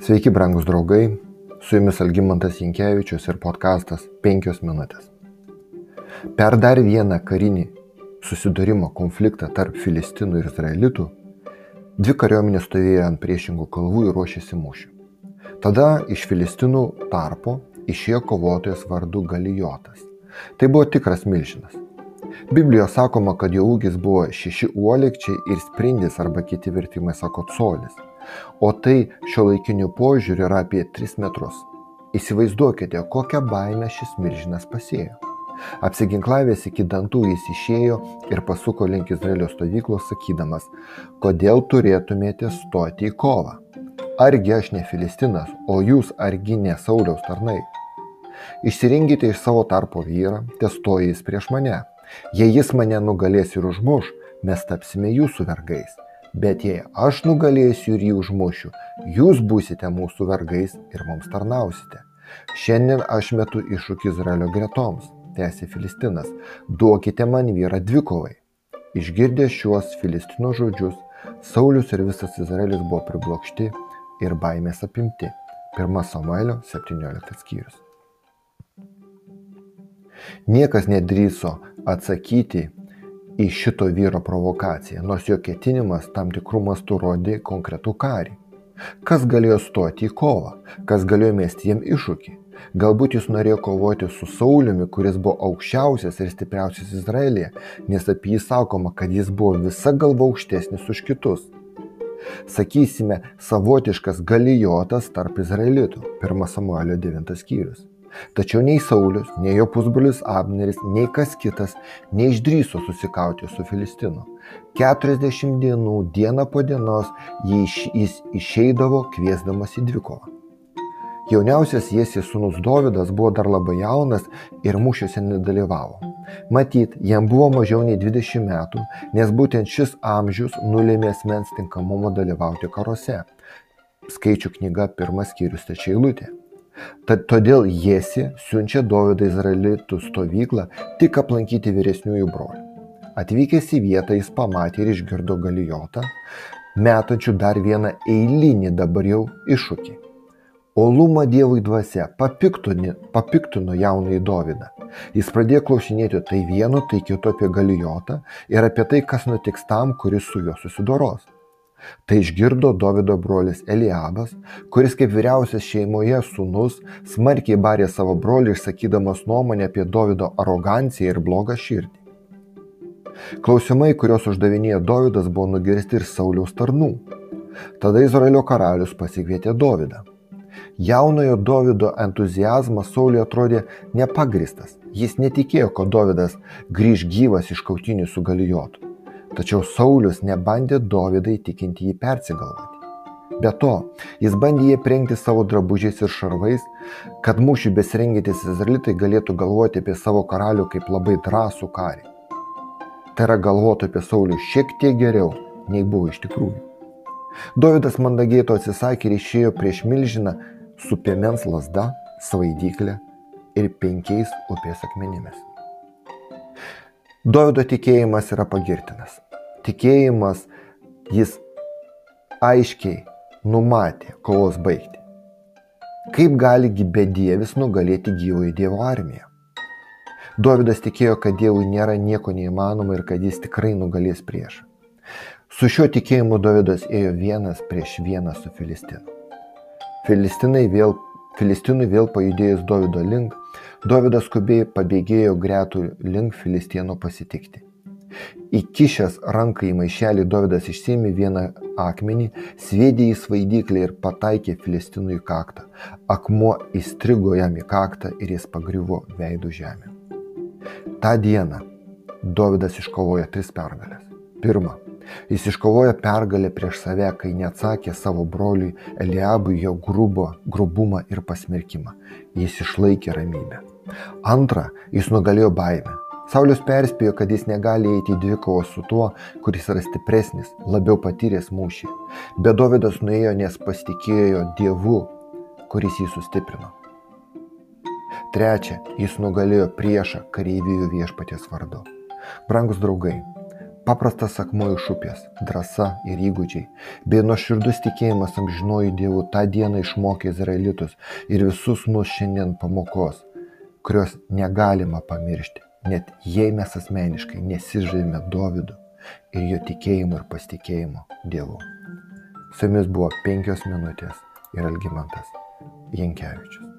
Sveiki, brangus draugai, su jumis Algymantas Jankievičius ir podkastas 5 minutės. Per dar vieną karinį susidūrimo konfliktą tarp Filistinų ir Izraelitų, dvi kariuomenės stovėjo ant priešingų kalvų ir ruošėsi mūšiui. Tada iš Filistinų tarpo išėjo kovotojas vardu Galijotas. Tai buvo tikras milžinas. Biblijoje sakoma, kad jo ūgis buvo šeši uolikčiai ir sprindis arba kiti vertimai sako colis. O tai šio laikiniu požiūriu yra apie 3 metrus. Įsivaizduokite, kokią baimę šis milžinas pasėjo. Apsiginklavęs iki dantų jis išėjo ir pasuko link Izraelio stovyklos sakydamas, kodėl turėtumėte stoti į kovą. Argi aš ne Filistinas, o jūs argi ne Sauliaus tarnai. Išsirinkite iš savo tarpo vyrą, testoja jis prieš mane. Jei jis mane nugalės ir užmuš, mes tapsime jūsų vergais. Bet jei aš nugalėsiu ir jį užmušiu, jūs būsite mūsų vergais ir mums tarnausite. Šiandien aš metu iššūkį Izraelio gretoms, tęsė Filistinas, duokite man vyrą dvikovai. Išgirdę šiuos Filistino žodžius, Saulis ir visas Izraelis buvo priblokšti ir baimės apimti. 1 Samuelio 17 skyrius. Niekas nedrįso atsakyti į šito vyro provokaciją, nors jo ketinimas tam tikrų mastų rodė konkretų karį. Kas galėjo stoti į kovą, kas galėjo mesti jam iššūkį. Galbūt jis norėjo kovoti su Sauliumi, kuris buvo aukščiausias ir stipriausias Izraelyje, nes apie jį sakoma, kad jis buvo visa galva aukštesnis už kitus. Sakysime, savotiškas galijotas tarp Izraelitų. 1 Samuelio 9 skyrius. Tačiau nei Saulis, nei jo pusbrolis Abneris, nei kas kitas neišdryso susikauti su Filistinu. 40 dienų, diena po dienos jis išeidavo kviesdamas į dvikovą. Jauniausias Jėsis sūnus Dovydas buvo dar labai jaunas ir mūšiuose nedalyvavo. Matyt, jam buvo mažiau nei 20 metų, nes būtent šis amžius nulėmė asmens tinkamumo dalyvauti karuose. Skaičių knyga pirmas skyrius tačiai lūtė. Tad todėl Jėsi siunčia Dovydą Izraelitų stovyklą tik aplankyti vyresniųjų brolių. Atvykęs į vietą jis pamatė ir išgirdo galijotą, metančių dar vieną eilinį dabar jau iššūkį. Olumą Dievui dvasia papiktino, papiktino jaunąjį Dovydą. Jis pradėjo klausinėti tai vieno, tai kito apie galijotą ir apie tai, kas nutiks tam, kuris su juo susidoros. Tai išgirdo Dovido brolis Eliabas, kuris kaip vyriausias šeimoje sūnus smarkiai barė savo brolį išsakydamas nuomonę apie Dovido aroganciją ir blogą širdį. Klausimai, kuriuos uždavinėjo Dovydas, buvo nugirsti ir Sauliaus tarnų. Tada Izraelio karalius pasikvietė Dovydą. Jaunojo Dovido entuzijazmas Sauliui atrodė nepagristas. Jis netikėjo, kad Dovydas grįž gyvas iš kautinių su galijotu. Tačiau Saulis nebandė Dovydai tikinti jį persigalvoti. Be to, jis bandė jį prengti savo drabužiais ir šarvais, kad mūšiui besirengintis izraelitai galėtų galvoti apie savo karalių kaip labai drąsų karį. Tai yra galvoti apie Saulių šiek tiek geriau, nei buvo iš tikrųjų. Dovydas mandagiai to atsisakė ir išėjo prieš milžiną su piemens lasda, svaidyklė ir penkiais upės akmenimis. Dovido tikėjimas yra pagirtinas. Tikėjimas jis aiškiai numatė kovos baigti. Kaip galigi bedievis nugalėti gyvoji Dievo armiją? Dovydas tikėjo, kad Dievui nėra nieko neįmanoma ir kad jis tikrai nugalės priešą. Su šiuo tikėjimu Dovydas ėjo vienas prieš vieną su Filistinu. Filistinai vėl, Filistinui vėl pajudėjus Dovydo link, Dovydas skubiai pabėgėjo gretų link Filistieno pasitikti. Įkišęs ranką į maišelį Dovydas išsėmė vieną akmenį, sviedė į svaidyklę ir pataikė Filistinui į kaktą. Akmuo įstrigo jam į kaktą ir jis pagriuvo veidų žemę. Ta diena Dovydas iškovojo tris pergalės. Pirma, Jis iškovojo pergalę prieš save, kai neatsakė savo broliui Eliabui jo grubo, grubumą ir pasmerkimą. Jis išlaikė ramybę. Antra, jis nugalėjo baimę. Saulis perspėjo, kad jis negali eiti į dvikovą su tuo, kuris yra stipresnis, labiau patyręs mūšį. Bet Dovydas nuėjo, nes pasitikėjo Dievu, kuris jį sustiprino. Trečia, jis nugalėjo priešą kareivijų viešpaties vardu. Brangus draugai, paprastas akmuo iš upės drąsa ir įgūdžiai. Bei nuoširdus tikėjimas amžinuoju dievu tą dieną išmokė izraelitus ir visus mus šiandien pamokos kurios negalima pamiršti net jei mes asmeniškai nesižavime dovydu ir jo tikėjimu ir pasitikėjimu dievu. Su jumis buvo penkios minutės ir algimantas jankevičius